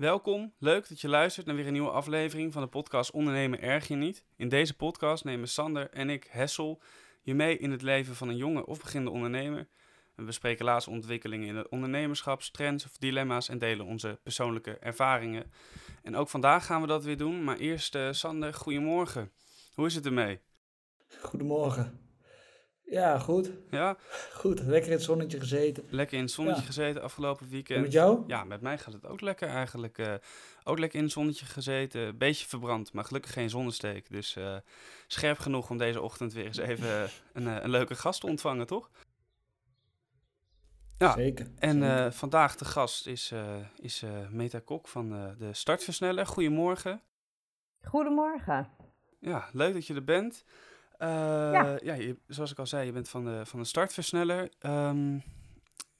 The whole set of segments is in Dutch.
Welkom, leuk dat je luistert naar weer een nieuwe aflevering van de podcast Ondernemen Erg Je Niet. In deze podcast nemen Sander en ik, Hessel, je mee in het leven van een jonge of beginnende ondernemer. We bespreken laatste ontwikkelingen in het ondernemerschap, trends of dilemma's en delen onze persoonlijke ervaringen. En ook vandaag gaan we dat weer doen, maar eerst uh, Sander, goedemorgen. Hoe is het ermee? Goedemorgen. Ja, goed. Ja? Goed, lekker in het zonnetje gezeten. Lekker in het zonnetje gezeten afgelopen weekend. En met jou? Ja, met mij gaat het ook lekker eigenlijk. Uh, ook lekker in het zonnetje gezeten. Beetje verbrand, maar gelukkig geen zonnesteek. Dus uh, scherp genoeg om deze ochtend weer eens even een, uh, een leuke gast te ontvangen, toch? Ja, zeker. En zeker. vandaag de gast is, is Meta Kok van de Startversneller. Goedemorgen. Goedemorgen. Ja, leuk dat je er bent. Uh, ja, ja je, zoals ik al zei, je bent van de, van de startversneller. Um,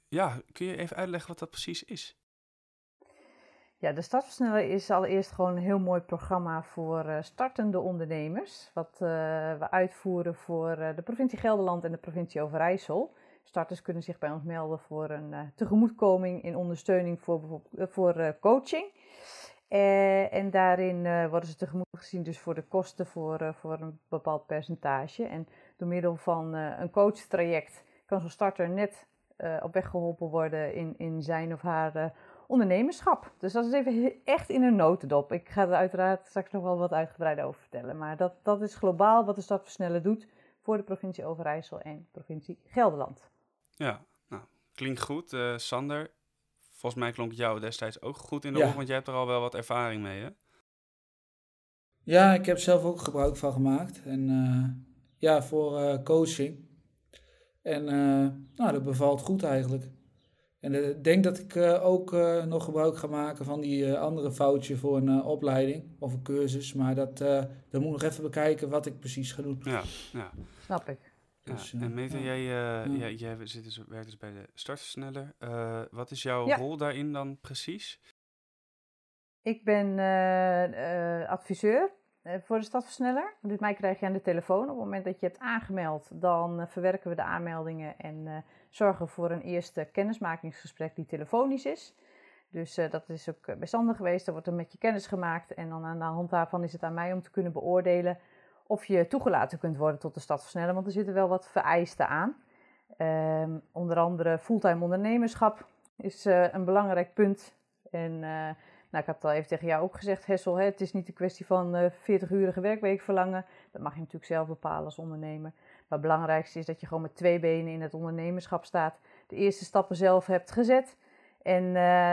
ja, kun je even uitleggen wat dat precies is? Ja, de startversneller is allereerst gewoon een heel mooi programma voor uh, startende ondernemers. Wat uh, we uitvoeren voor de provincie Gelderland en de provincie Overijssel. Starters kunnen zich bij ons melden voor een tegemoetkoming in ondersteuning voor, voor coaching. Uh, en daarin uh, worden ze tegemoet gezien dus voor de kosten voor, uh, voor een bepaald percentage. En door middel van een coachtraject kan zo'n starter net op weg geholpen worden in, in zijn of haar ondernemerschap. Dus dat is even echt in een notendop. Ik ga er uiteraard straks nog wel wat uitgebreider over vertellen. Maar dat, dat is globaal wat de Startversneller doet voor de provincie Overijssel en provincie Gelderland. Ja, nou, klinkt goed. Sander, Volgens mij klonk jou destijds ook goed in de ja. oor, want jij hebt er al wel wat ervaring mee, hè? Ja, ik heb zelf ook gebruik van gemaakt. En uh, ja, voor uh, coaching. En uh, nou, dat bevalt goed eigenlijk. En ik denk dat ik ook nog gebruik ga maken van die andere foutje voor een opleiding of een cursus. Maar dat, dan moet ik nog even bekijken wat ik precies ga doen. Ja, ja. snap ik. Dus, en Meta, ja. jij, uh, ja. jij zit dus, werkt dus bij de startversneller. Uh, wat is jouw rol daarin dan precies? Ik ben uh, adviseur voor de startversneller. Dus mij krijg je aan de telefoon. Op het moment dat je hebt aangemeld, dan verwerken we de aanmeldingen en zorgen voor een eerste kennismakingsgesprek die telefonisch is. Dus dat is ook bij Sander geweest. Er wordt er met je kennis gemaakt en dan aan de hand daarvan is het aan mij om te kunnen beoordelen of je toegelaten kunt worden tot de stadversneller, want er zitten wel wat vereisten aan. Um, onder andere fulltime ondernemerschap is uh, een belangrijk punt. En uh, nou, ik heb het al even tegen jou ook gezegd, Hessel, hè, het is niet een kwestie van uh, 40-urige werkweek verlangen. Dat mag je natuurlijk zelf bepalen als ondernemer. Maar het belangrijkste is dat je gewoon met twee benen in het ondernemerschap staat. De eerste stappen zelf hebt gezet. En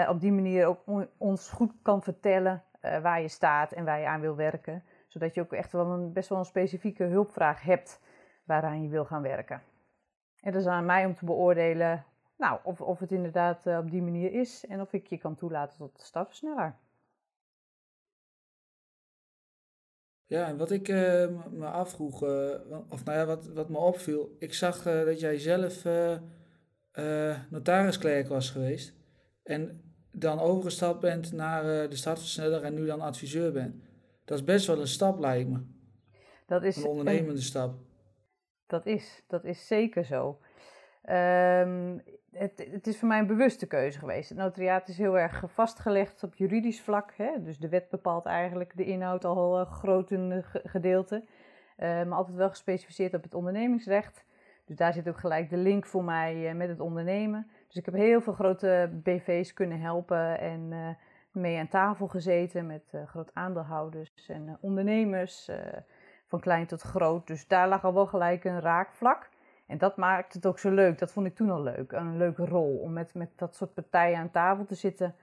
op die manier ook ons goed kan vertellen waar je staat en waar je aan wil werken zodat je ook echt wel een, best wel een specifieke hulpvraag hebt waaraan je wil gaan werken. En dat is aan mij om te beoordelen nou, of, of het inderdaad uh, op die manier is en of ik je kan toelaten tot de stapversneller. Ja, en wat ik uh, me afvroeg, uh, of nou ja, wat, wat me opviel, ik zag dat jij zelf notarisklerk was geweest en dan overgestapt bent naar de startversneller en nu dan adviseur bent. Dat is best wel een stap, lijkt me. Dat is een ondernemende een, stap. Dat is, dat is zeker zo. Um, het, het, is voor mij een bewuste keuze geweest. Het notariaat is heel erg vastgelegd op juridisch vlak. Hè? Dus de wet bepaalt eigenlijk de inhoud al uh, groot een gedeelte. Uh, maar altijd wel gespecificeerd op het ondernemingsrecht. Dus daar zit ook gelijk de link voor mij uh, met het ondernemen. Dus ik heb heel veel grote BV's kunnen helpen en mee aan tafel gezeten met uh, groot aandeelhouders en uh, ondernemers, uh, van klein tot groot. Dus daar lag al wel gelijk een raakvlak. En dat maakt het ook zo leuk. Dat vond ik toen al leuk. Een leuke rol om met, met dat soort partijen aan tafel te zitten.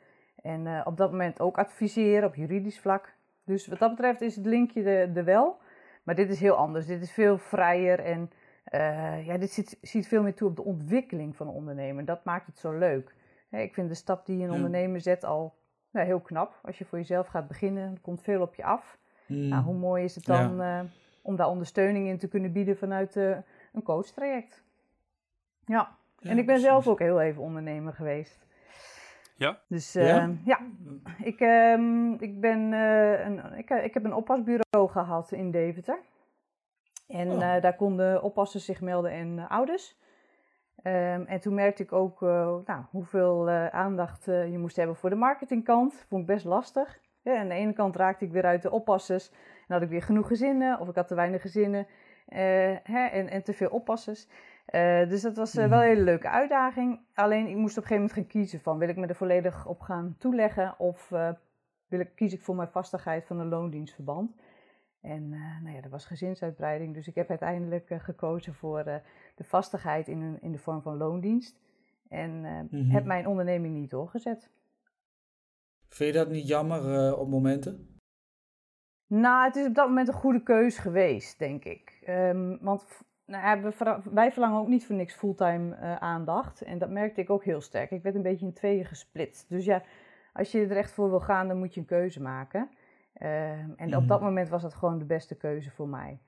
En op dat moment ook adviseren op juridisch vlak. Dus wat dat betreft is het linkje er, de wel. Maar dit is heel anders. Dit is veel vrijer en ja, dit ziet, ziet veel meer toe op de ontwikkeling van een ondernemer. Dat maakt het zo leuk. ik vind de stap die een ondernemer zet al nou, heel knap. Als je voor jezelf gaat beginnen, er komt veel op je af. Mm. Nou, hoe mooi is het dan ja. uh, om daar ondersteuning in te kunnen bieden vanuit uh, een coachtraject? Ja. ja, en ik ben zelf ook heel even ondernemer geweest. Ja? Dus uh, ja, ja. Ik, um, ik, ben, een, ik, ik heb een oppasbureau gehad in Deventer. En oh. daar konden oppassers zich melden en ouders. Ehm, en toen merkte ik ook uh, nou, hoeveel uh, aandacht uh, je moest hebben voor de marketingkant. Vond ik best lastig. Ja, aan de ene kant raakte ik weer uit de oppassers. En had ik weer genoeg gezinnen, of ik had te weinig gezinnen hè, en, en te veel oppassers. dus dat was wel een hele leuke uitdaging. Alleen ik moest op een gegeven moment gaan kiezen van wil ik me er volledig op gaan toeleggen of wil ik, kies ik voor mijn vastigheid van een loondienstverband. En uh, nou ja, dat was gezinsuitbreiding, dus ik heb uiteindelijk uh, gekozen voor uh, de vastigheid in, in de vorm van loondienst. En mm-hmm. heb mijn onderneming niet doorgezet. Vind je dat niet jammer op momenten? Nou, het is op dat moment een goede keus geweest, denk ik. Um, want nou, we, wij verlangen ook niet voor niks fulltime aandacht. En dat merkte ik ook heel sterk. Ik werd een beetje in tweeën gesplitst. Dus ja, als je er echt voor wil gaan, dan moet je een keuze maken. Ehm, en op dat mhm. moment was dat gewoon de beste keuze voor mij.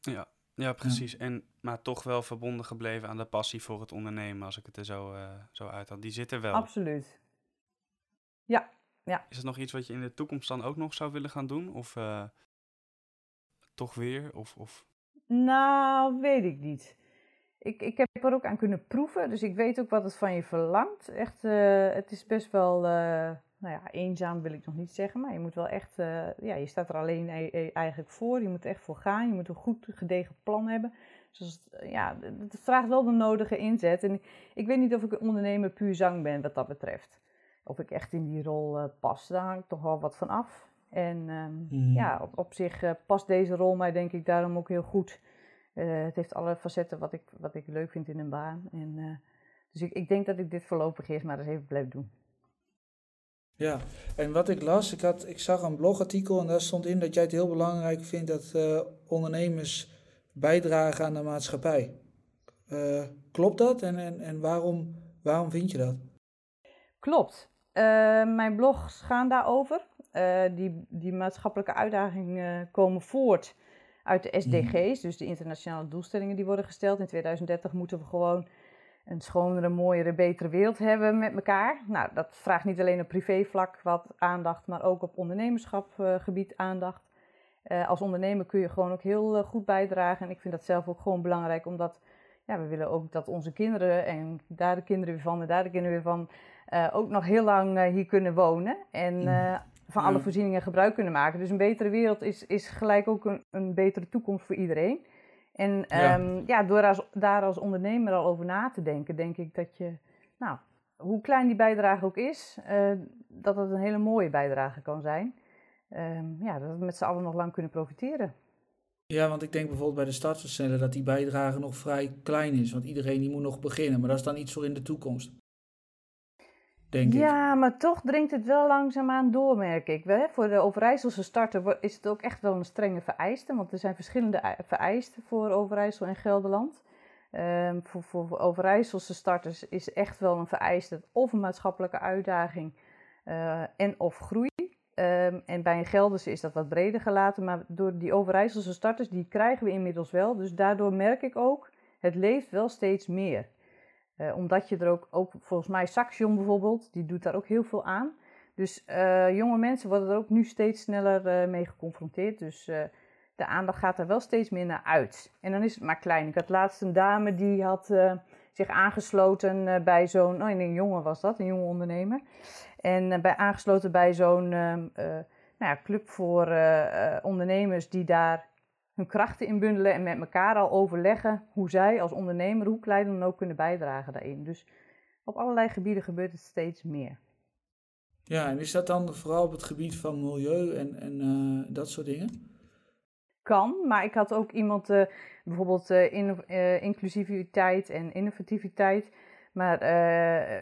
Ja, ja precies. En, maar toch wel verbonden gebleven aan de passie voor het ondernemen, als ik het er zo, uh, zo uit had. Die zit er wel. Absoluut. Ja, ja. Is het nog iets wat je in de toekomst dan ook nog zou willen gaan doen? Of uh, toch weer? Of, of... Nou, weet ik niet. Ik, ik heb er ook aan kunnen proeven, dus ik weet ook wat het van je verlangt. Echt, uh, het is best wel nou ja, eenzaam wil ik nog niet zeggen, maar je moet wel echt, uh, ja, je staat er alleen e-, e-, eigenlijk voor. Je moet er echt voor gaan. Je moet een goed gedegen plan hebben. Dus ja, het vraagt wel de nodige inzet. En ik weet niet of ik een ondernemer puur zang ben wat dat betreft. Of ik echt in die rol uh, pas. Daar hangt toch wel wat van af. En um, ja, op, op zich uh, past deze rol mij denk ik daarom ook heel goed. het heeft alle facetten wat ik, wat ik leuk vind in een baan. En, dus ik, ik denk dat ik dit voorlopig eerst maar eens even blijf doen. Ja, en wat ik las, ik, had, ik zag een blogartikel en daar stond in dat jij het heel belangrijk vindt dat uh, ondernemers bijdragen aan de maatschappij. Uh, klopt dat en, en, en waarom, waarom vind je dat? Klopt. Uh, mijn blogs gaan daarover. die, die maatschappelijke uitdagingen komen voort uit de SDG's, mhm. dus de internationale doelstellingen die worden gesteld. In 2030 moeten we gewoon een schonere, mooiere, betere wereld hebben met elkaar. Nou, dat vraagt niet alleen op privévlak wat aandacht, maar ook op ondernemerschapgebied aandacht. Uh, als ondernemer kun je gewoon ook heel uh, goed bijdragen. En ik vind dat zelf ook gewoon belangrijk, omdat ja, we willen ook dat onze kinderen, en daar de kinderen weer van, en daar de kinderen weer van, ook nog heel lang hier kunnen wonen. En van alle voorzieningen gebruik kunnen maken. Dus een betere wereld is, is gelijk ook een, een betere toekomst voor iedereen. En ja. Ehm, ja, door als, daar als ondernemer al over na te denken, denk ik dat je, nou, hoe klein die bijdrage ook is, uh, dat het een hele mooie bijdrage kan zijn. Um, ja, dat we met z'n allen nog lang kunnen profiteren. Ja, want ik denk bijvoorbeeld bij de startversneller dat die bijdrage nog vrij klein is. Want iedereen die moet nog beginnen, maar dat is dan iets voor in de toekomst ja, maar toch dringt het wel langzaamaan door, merk ik. Voor de Overijsselse starter is het ook echt wel een strenge vereiste, want er zijn verschillende vereisten voor Overijssel en Gelderland. Um, voor, voor, Overijsselse starters is echt wel een vereiste of een maatschappelijke uitdaging uh, en of groei. Um, en bij een Gelderse is dat wat breder gelaten, maar door die Overijsselse starters, die krijgen we inmiddels wel. Dus daardoor merk ik ook, het leeft wel steeds meer. Uh, omdat je er ook, ook, volgens mij Saxion bijvoorbeeld, die doet daar ook heel veel aan. Dus uh, jonge mensen worden er ook nu steeds sneller uh, mee geconfronteerd. Dus de aandacht gaat er wel steeds meer naar uit. En dan is het maar klein. Ik had laatst een dame die had zich aangesloten bij zo'n, oh, een jongen was dat, een jonge ondernemer. En bij, aangesloten bij zo'n nou ja, club voor ondernemers die daar hun krachten inbundelen en met elkaar al overleggen hoe zij als ondernemer, hoe klein dan ook, kunnen bijdragen daarin. Dus op allerlei gebieden gebeurt het steeds meer. Ja, en is dat dan vooral op het gebied van milieu en, en uh, dat soort dingen? Kan, maar ik had ook iemand, uh, bijvoorbeeld uh, in, inclusiviteit en innovativiteit. Maar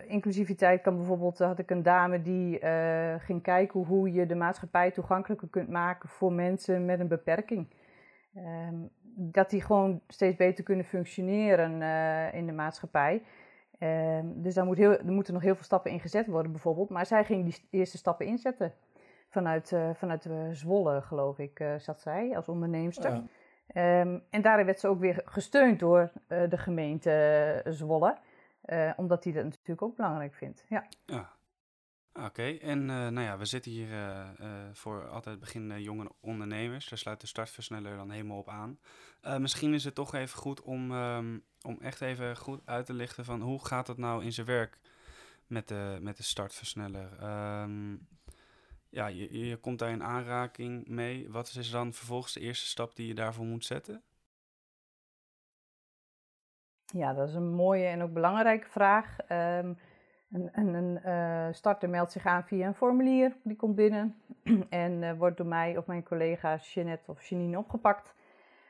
inclusiviteit kan bijvoorbeeld, had ik een dame die ging kijken hoe je de maatschappij toegankelijker kunt maken voor mensen met een beperking. Um, dat die gewoon steeds beter kunnen functioneren uh, in de maatschappij. Um, dus daar, moet heel, er moeten nog heel veel stappen in gezet worden, bijvoorbeeld. Maar zij ging die eerste stappen inzetten. Vanuit, uh, vanuit uh, Zwolle, geloof ik, zat zij als onderneemster. Ja. Um, en daarin werd ze ook weer gesteund door de gemeente Zwolle. omdat die dat natuurlijk ook belangrijk vindt. Ja. ja. Oké, en uh, nou ja, we zitten hier uh, uh, voor altijd beginnende jonge ondernemers. Daar sluit de startversneller dan helemaal op aan. misschien is het toch even goed om, um, om echt even goed uit te lichten van hoe gaat het nou in zijn werk met de, met de startversneller. Um, ja, je, je komt daar in aanraking mee. Wat is dan vervolgens de eerste stap die je daarvoor moet zetten? Ja, dat is een mooie en ook belangrijke vraag. Um, een, een, uh, starter meldt zich aan via een formulier, die komt binnen en uh, wordt door mij of mijn collega Jeanette of Janine opgepakt.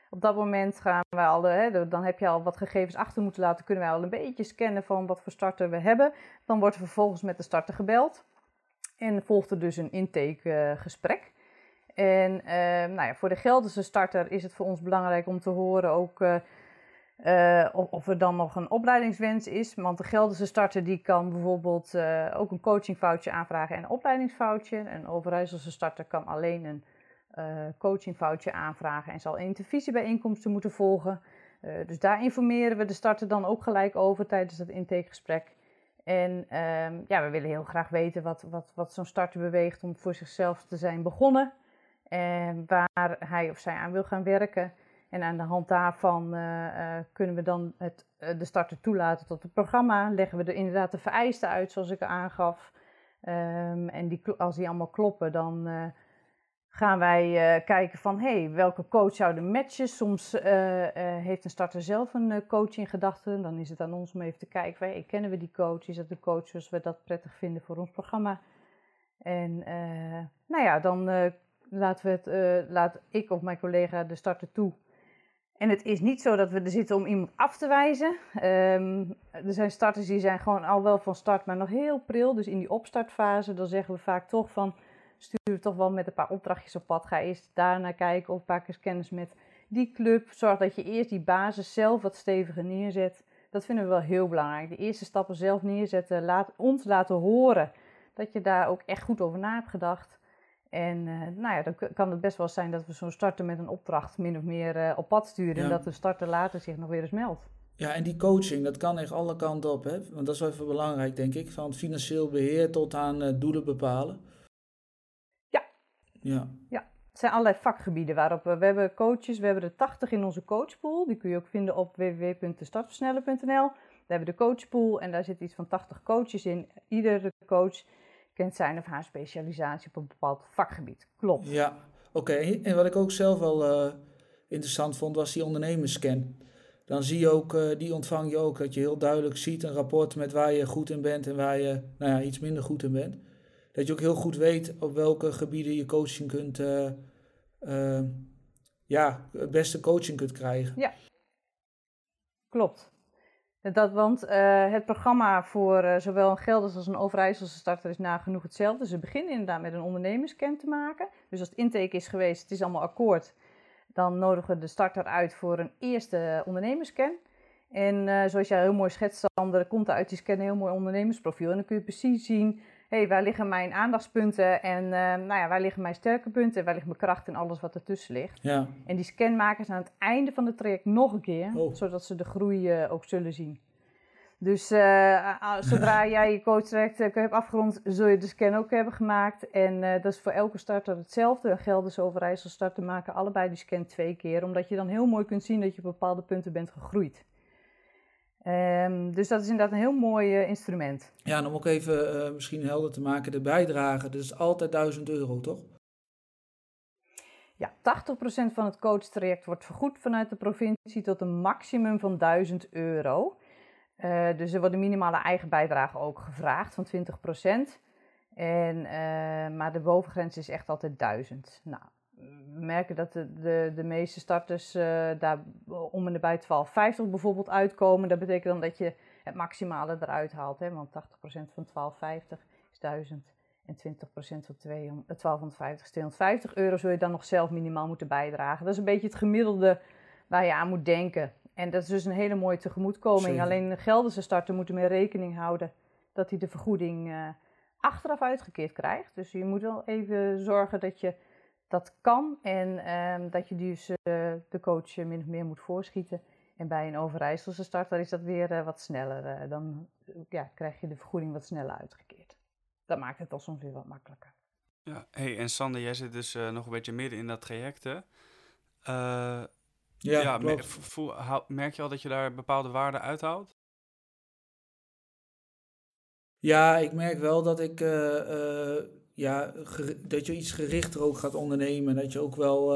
Op dat moment gaan we al, hè, dan heb je al wat gegevens achter moeten laten, kunnen wij al een beetje scannen van wat voor starter we hebben. Dan wordt er vervolgens met de starter gebeld en volgt er dus een intakegesprek. En nou ja, voor de Gelderse starter is het voor ons belangrijk om te horen ook uh, of, of, er dan nog een opleidingswens is. Want de Gelderse starter die kan bijvoorbeeld uh, ook een coachingfoutje aanvragen en een opleidingsfoutje. Een Overijsselse starter kan alleen een uh, coachingfoutje aanvragen en zal intervisiebijeenkomsten moeten volgen. dus daar informeren we de starter dan ook gelijk over tijdens het intakegesprek. En ehm, ja, we willen heel graag weten wat, wat, wat zo'n starter beweegt om voor zichzelf te zijn begonnen. En waar hij of zij aan wil gaan werken. En aan de hand daarvan uh, uh, kunnen we dan het, uh, de starter toelaten tot het programma. Leggen we er inderdaad de vereisten uit, zoals ik aangaf. Um, en die, als die allemaal kloppen, dan gaan wij kijken van... hey, welke coach zouden matchen? Soms heeft een starter zelf een coach in gedachten. Dan is het aan ons om even te kijken van... Kennen we die coach? Is dat de coach zoals we dat prettig vinden voor ons programma? En nou ja, dan laten we het, laat ik of mijn collega de starter toe en het is niet zo dat we er zitten om iemand af te wijzen. Um, er zijn starters die zijn gewoon al wel van start, maar nog heel pril. Dus in die opstartfase, dan zeggen we vaak toch van... stuur toch wel met een paar opdrachtjes op pad. Ga eerst daarna kijken of pak eens kennis met die club. Zorg dat je eerst die basis zelf wat steviger neerzet. Dat vinden we wel heel belangrijk. De eerste stappen zelf neerzetten. Laat, ons laten horen dat je daar ook echt goed over na hebt gedacht. En uh, nou ja, dan kan het best wel zijn dat we zo'n starter met een opdracht min of meer uh, op pad sturen. En dat de starter later zich nog weer eens meldt. Ja, en die coaching, dat kan echt alle kanten op. Hè? Want dat is wel even belangrijk, denk ik. Van financieel beheer tot aan uh, doelen bepalen. Ja. Ja. Ja. Het zijn allerlei vakgebieden waarop we, we hebben coaches. We hebben er 80 in onze coachpool. Die kun je ook vinden op www.startversnellen.nl. Daar hebben we de coachpool en daar zitten iets van 80 coaches in. Iedere coach kent zijn of haar specialisatie op een bepaald vakgebied. Klopt. Ja, oké. En wat ik ook zelf wel uh, interessant vond, was die ondernemersscan. Dan zie je ook, uh, die ontvang je ook, dat je heel duidelijk ziet een rapport met waar je goed in bent en waar je nou ja, iets minder goed in bent. Dat je ook heel goed weet op welke gebieden je coaching kunt, uh, ja, het beste coaching kunt krijgen. Ja, klopt. Dat, want uh, het programma voor uh, zowel een Gelders als een Overijsselse starter is nagenoeg hetzelfde. Ze beginnen inderdaad met een ondernemerscan te maken. Dus als het intake is geweest, het is allemaal akkoord, dan nodigen we de starter uit voor een eerste ondernemerscan. En uh, zoals jij heel mooi schetst, Sander, komt er uit die scan een heel mooi ondernemersprofiel. En dan kun je precies zien, hey, waar liggen mijn aandachtspunten en nou ja, waar liggen mijn sterke punten en waar ligt mijn kracht en alles wat ertussen ligt. Ja. En die scan maken ze aan het einde van het traject nog een keer, oh. zodat ze de groei ook zullen zien. Dus uh, zodra jij je coachtraject uh, hebt afgerond, zul je de scan ook hebben gemaakt. En dat is voor elke starter hetzelfde. Gelders Overijssel starter maken allebei die scan twee keer. Omdat je dan heel mooi kunt zien dat je op bepaalde punten bent gegroeid. Um, dus dat is inderdaad een heel mooi instrument. Ja, en om ook even misschien helder te maken, de bijdrage, dat is altijd 1000 euro, toch? Ja, 80% van het coachtraject wordt vergoed vanuit de provincie tot een maximum van 1000 euro. Uh, dus er wordt een minimale eigen bijdrage ook gevraagd van 20%. En, maar de bovengrens is echt altijd 1000. Nou, merken dat de, de, de meeste starters uh, daar om en nabij 1250 bijvoorbeeld uitkomen. Dat betekent dan dat je het maximale eruit haalt. Hè? Want 80% van 1250 is 1000 en 20% van 200, 1250 is 250 euro. Zul je dan nog zelf minimaal moeten bijdragen. Dat is een beetje het gemiddelde waar je aan moet denken. En dat is dus een hele mooie tegemoetkoming. Zeker. Alleen de Gelderse starter moeten mee rekening houden dat hij de vergoeding uh, achteraf uitgekeerd krijgt. Dus je moet wel even zorgen dat je dat kan en um, dat je dus uh, de coach min of meer moet voorschieten. En bij een Overijsselse starter is dat weer uh, wat sneller. dan ja, krijg je de vergoeding wat sneller uitgekeerd. dat maakt het al soms weer wat makkelijker. Ja, hey, en Sander, jij zit dus uh, nog een beetje midden in dat traject, hè? Uh, ja, ja merk je al dat je daar bepaalde waarden uithaalt? Ja, ik merk wel dat ik uh, ja, dat je iets gerichter ook gaat ondernemen. Dat je ook wel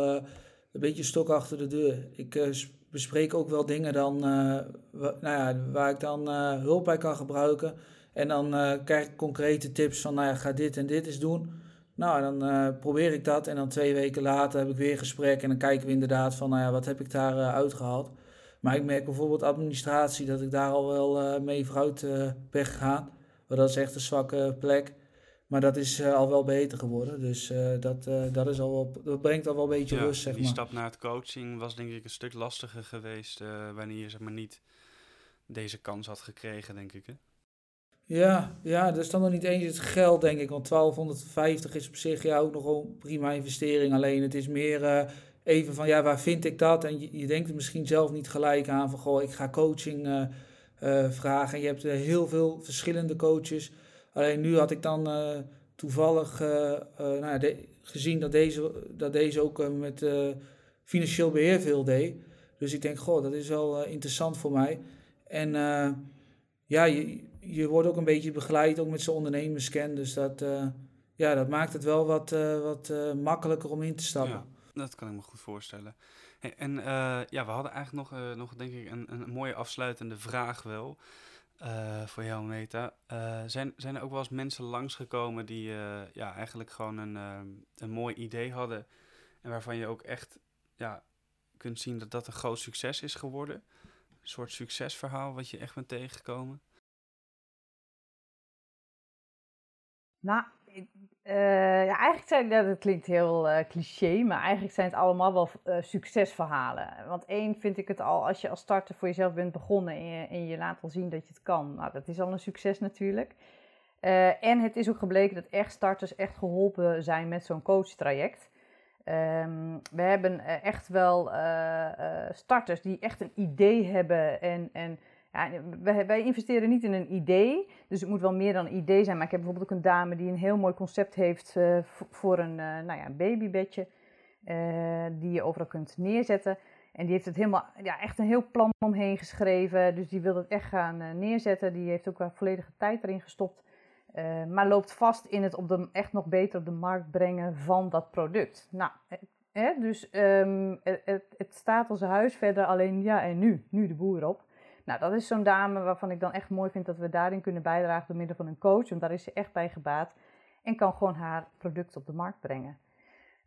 een beetje stok achter de deur. Ik bespreek ook wel dingen dan, nou ja, waar ik dan hulp bij kan gebruiken. En dan krijg ik concrete tips van, nou ja, ga dit en dit eens doen. Nou, dan probeer ik dat en dan twee weken later heb ik weer gesprek en dan kijken we inderdaad van, nou ja, wat heb ik daar uitgehaald. Maar ik merk bijvoorbeeld administratie dat ik daar al wel mee vooruit ben gegaan. Want dat is echt een zwakke plek. Maar dat is al wel beter geworden. Dus dat, dat, is al wel, dat brengt al wel een beetje rust, zeg die maar. Die stap naar het coaching was denk ik een stuk lastiger geweest wanneer je zeg maar niet deze kans had gekregen, denk ik. Hè? Ja, ja, dat is dan nog niet eens het geld, denk ik. Want 1250 is op zich ja, ook nog een prima investering. Alleen het is meer even van, ja, waar vind ik dat? En je, je denkt er misschien zelf niet gelijk aan van, goh, ik ga coaching uh, vragen. Je hebt heel veel verschillende coaches. Alleen nu had ik dan toevallig nou ja, gezien dat deze, dat deze ook met financieel beheer veel deed. Dus ik denk, goh, dat is wel interessant voor mij. En ja, je, je wordt ook een beetje begeleid, ook met zijn ondernemerscan. Dus dat, ja, dat maakt het wel wat, wat makkelijker om in te stappen. Ja, dat kan ik me goed voorstellen. En ja, we hadden eigenlijk nog, nog denk ik, een, een mooie afsluitende vraag wel. voor jou, Meta. zijn, zijn er ook wel eens mensen langsgekomen die ja, eigenlijk gewoon een, een mooi idee hadden. En waarvan je ook echt ja, kunt zien dat dat een groot succes is geworden? Een soort succesverhaal wat je echt bent tegengekomen? Nou, uh, ja, eigenlijk zijn dat, klinkt heel uh, cliché, maar eigenlijk zijn het allemaal wel uh, succesverhalen. Want één vind ik het al, als je als starter voor jezelf bent begonnen en je, en je laat al zien dat je het kan, nou dat is al een succes natuurlijk. en het is ook gebleken dat echt starters echt geholpen zijn met zo'n coachtraject. Um, we hebben echt wel starters die echt een idee hebben en, en ja, wij, wij, investeren niet in een idee, dus het moet wel meer dan een idee zijn. Maar ik heb bijvoorbeeld ook een dame die een heel mooi concept heeft uh, voor een, uh, nou ja, babybedje, die je overal kunt neerzetten. En die heeft het helemaal, ja, echt een heel plan omheen geschreven. Dus die wil het echt gaan neerzetten. Die heeft ook wel volledige tijd erin gestopt. maar loopt vast in het op de, echt nog beter op de markt brengen van dat product. Nou, dus um, het, het staat als huis verder, alleen ja, en nu? Nu de boer op. Nou, dat is zo'n dame waarvan ik dan echt mooi vind dat we daarin kunnen bijdragen door middel van een coach. Want daar is ze echt bij gebaat. En kan gewoon haar product op de markt brengen.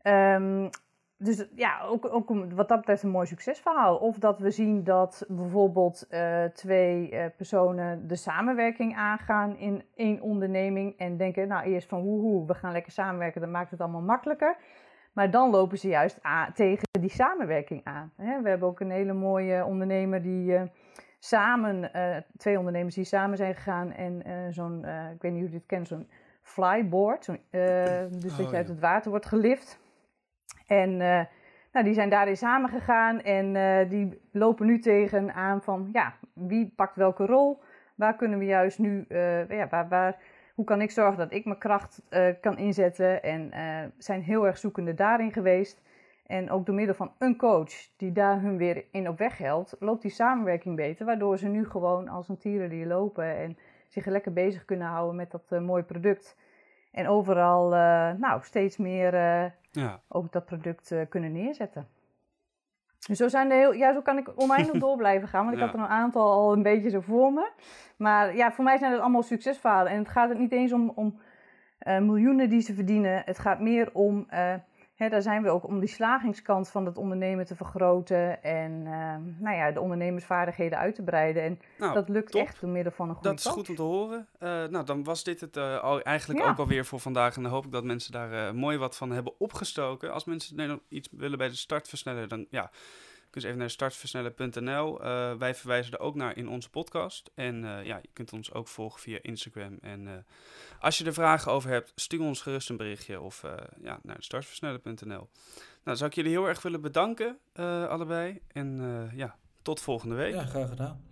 Um, dus ja, ook, ook wat dat betreft een mooi succesverhaal. Of dat we zien dat bijvoorbeeld uh, twee uh, personen de samenwerking aangaan in één onderneming. En denken, nou eerst van woehoe, we gaan lekker samenwerken, dan maakt het allemaal makkelijker. Maar dan lopen ze juist tegen die samenwerking aan. Hè? We hebben ook een hele mooie ondernemer die... Uh, samen, uh, twee ondernemers die samen zijn gegaan en uh, zo'n, uh, ik weet niet of je dit kent, zo'n flyboard. Zo dus oh, dat je uit het water wordt gelift. En nou, die zijn daarin samen gegaan en die lopen nu tegen aan van, ja, wie pakt welke rol? Waar kunnen we juist nu, ja, waar, waar, hoe kan ik zorgen dat ik mijn kracht kan inzetten? En zijn heel erg zoekende daarin geweest. En ook door middel van een coach die daar hun weer in op weg helpt, loopt die samenwerking beter. Waardoor ze nu gewoon als een tierenlier lopen en zich lekker bezig kunnen houden met dat uh, mooie product. En overal uh, nou, steeds meer uh, ja. ook dat product kunnen neerzetten. Dus zo, zijn er heel, ja, zo kan ik oneindig door blijven gaan, want ik had er een aantal al een beetje zo voor me. Maar ja, voor mij zijn het allemaal succesverhalen. En het gaat er niet eens om, om miljoenen die ze verdienen. Het gaat meer om daar zijn we ook om die slagingskant van het ondernemen te vergroten en uh, nou ja, de ondernemersvaardigheden uit te breiden. En nou, dat lukt echt door middel van een goede Dat is goed om te horen. Uh, nou, dan was dit het uh, al, eigenlijk ja. ook alweer voor vandaag. En dan hoop ik dat mensen daar mooi wat van hebben opgestoken. Als mensen nog iets willen bij de startversneller, dan ja je even naar startversnellen.nl. Uh, wij verwijzen er ook naar in onze podcast. En uh, ja, je kunt ons ook volgen via Instagram. En uh, als je er vragen over hebt, stuur ons gerust een berichtje of ja, naar startversnellen.nl. Nou, zou ik jullie heel erg willen bedanken, allebei. En ja, tot volgende week. Ja, graag gedaan.